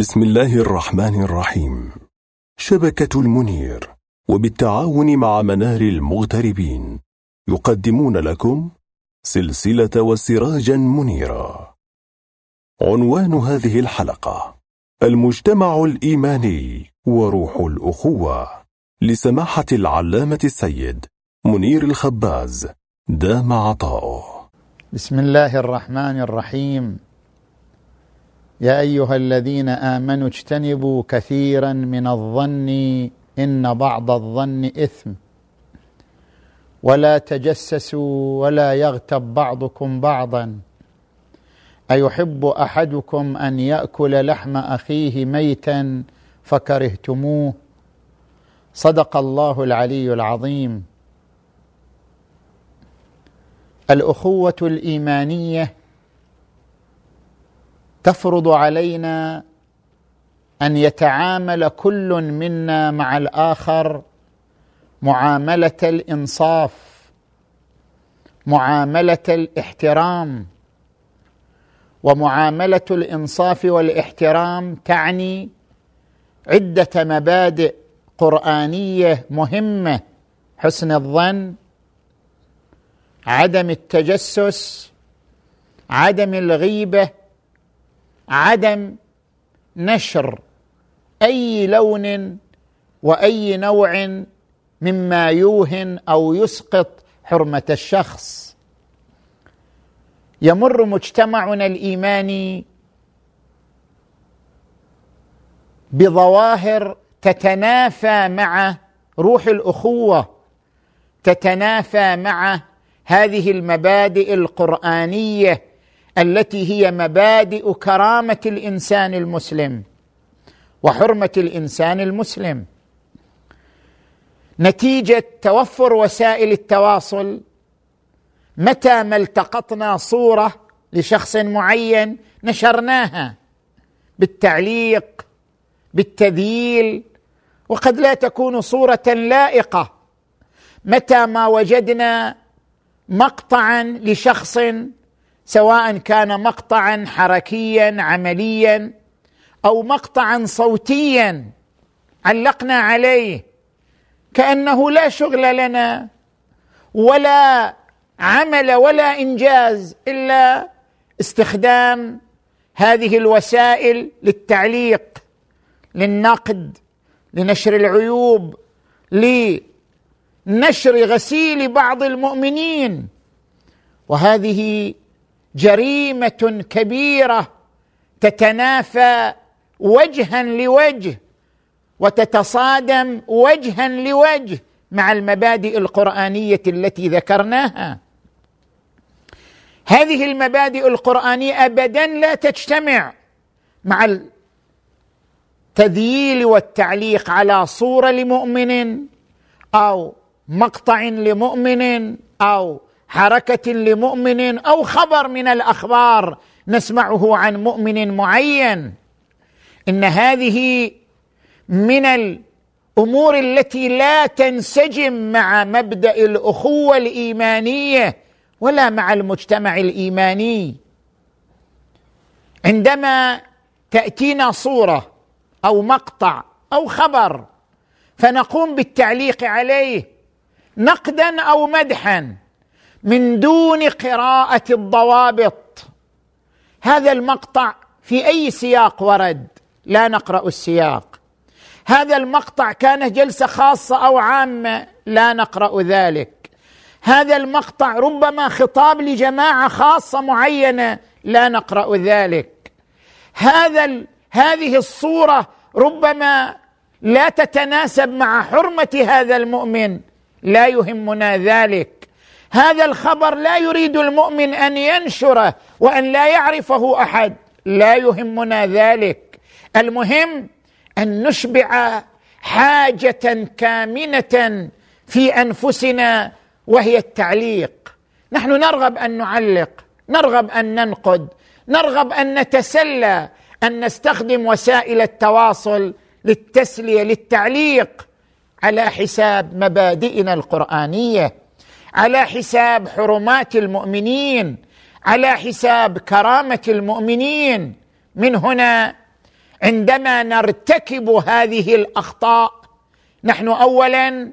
بسم الله الرحمن الرحيم. شبكة المنير وبالتعاون مع منار المغتربين يقدمون لكم سلسلة وسراجا منيرا عنوان هذه الحلقة المجتمع الإيماني وروح الأخوة لسماحة العلامة السيد منير الخباز دام عطاؤه. بسم الله الرحمن الرحيم. يا أيها الذين آمنوا اجتنبوا كثيرا من الظن إن بعض الظن إثم. ولا تجسسوا ولا يغتب بعضكم بعضا. أيحب أحدكم أن يأكل لحم أخيه ميتا فكرهتموه. صدق الله العلي العظيم. الأخوة الإيمانية تفرض علينا أن يتعامل كل منا مع الآخر معاملة الإنصاف معاملة الاحترام. ومعاملة الإنصاف والإحترام تعني عدة مبادئ قرآنية مهمة حسن الظن عدم التجسس عدم الغيبة عدم نشر أي لون وأي نوع مما يوهن أو يسقط حرمة الشخص. يمر مجتمعنا الايماني بظواهر تتنافى مع روح الأخوة تتنافى مع هذه المبادئ القرآنية التي هي مبادئ كرامة الإنسان المسلم وحرمة الإنسان المسلم. نتيجة توفر وسائل التواصل متى ما التقطنا صورة لشخص معين نشرناها بالتعليق بالتذييل وقد لا تكون صورة لائقة متى ما وجدنا مقطعا لشخص سواء كان مقطعا حركيا عمليا أو مقطعا صوتيا علقنا عليه. كأنه لا شغل لنا ولا عمل ولا إنجاز إلا استخدام هذه الوسائل للتعليق للنقد لنشر العيوب لنشر غسيل بعض المؤمنين. وهذه جريمة كبيرة تتنافى وجها لوجه وتتصادم وجها لوجه مع المبادئ القرآنية التي ذكرناها. هذه المبادئ القرآنية ابدا لا تجتمع مع التذييل والتعليق على صورة لمؤمن أو مقطع لمؤمن أو حركة لمؤمن أو خبر من الأخبار نسمعه عن مؤمن معين. إن هذه من الأمور التي لا تنسجم مع مبدأ الأخوة الإيمانية ولا مع المجتمع الإيماني. عندما تأتينا صورة أو مقطع أو خبر فنقوم بالتعليق عليه نقدا أو مدحا من دون قراءة الضوابط. هذا المقطع في أي سياق ورد؟ لا نقرأ السياق. هذا المقطع كان جلسة خاصة أو عامة؟ لا نقرأ ذلك. هذا المقطع ربما خطاب لجماعة خاصة معينة؟ لا نقرأ ذلك. هذا هذه الصورة ربما لا تتناسب مع حرمة هذا المؤمن. لا يهمنا ذلك. هذا الخبر لا يريد المؤمن أن ينشره وأن لا يعرفه أحد. لا يهمنا ذلك. المهم أن نشبع حاجة كامنة في أنفسنا وهي التعليق. نحن نرغب أن نعلق نرغب أن ننقد نرغب أن نتسلى أن نستخدم وسائل التواصل للتسلية للتعليق على حساب مبادئنا القرآنية. على حساب حرمات المؤمنين على حساب كرامة المؤمنين. من هنا عندما نرتكب هذه الأخطاء نحن اولا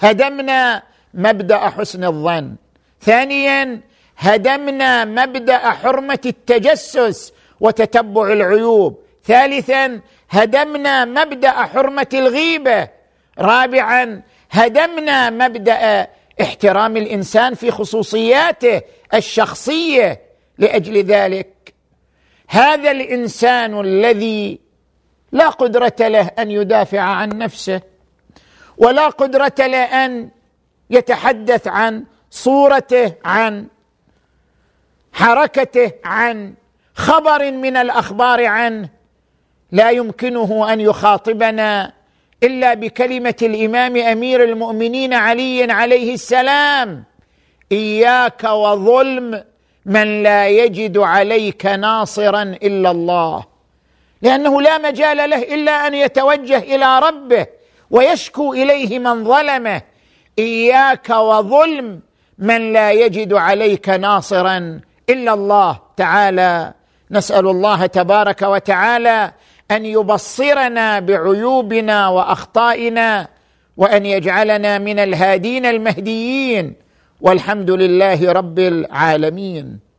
هدمنا مبدأ حسن الظن. ثانيا هدمنا مبدأ حرمة التجسس وتتبع العيوب. ثالثا هدمنا مبدأ حرمة الغيبة. رابعا هدمنا مبدأ احترام الإنسان في خصوصياته الشخصية لأجل ذلك. هذا الإنسان الذي لا قدرة له أن يدافع عن نفسه ولا قدرة له أن يتحدث عن صورته عن حركته عن خبر من الأخبار عنه. لا يمكنه أن يخاطبنا إلا بكلمة الإمام أمير المؤمنين علي عليه السلام. إياك وظلم من لا يجد عليك ناصرا إلا الله. لأنه لا مجال له إلا أن يتوجه إلى ربه ويشكو إليه من ظلمه. إياك وظلم من لا يجد عليك ناصرا إلا الله. تعالى نسأل الله تبارك وتعالى أن يبصرنا بعيوبنا وأخطائنا وأن يجعلنا من الهادين المهديين والحمد لله رب العالمين.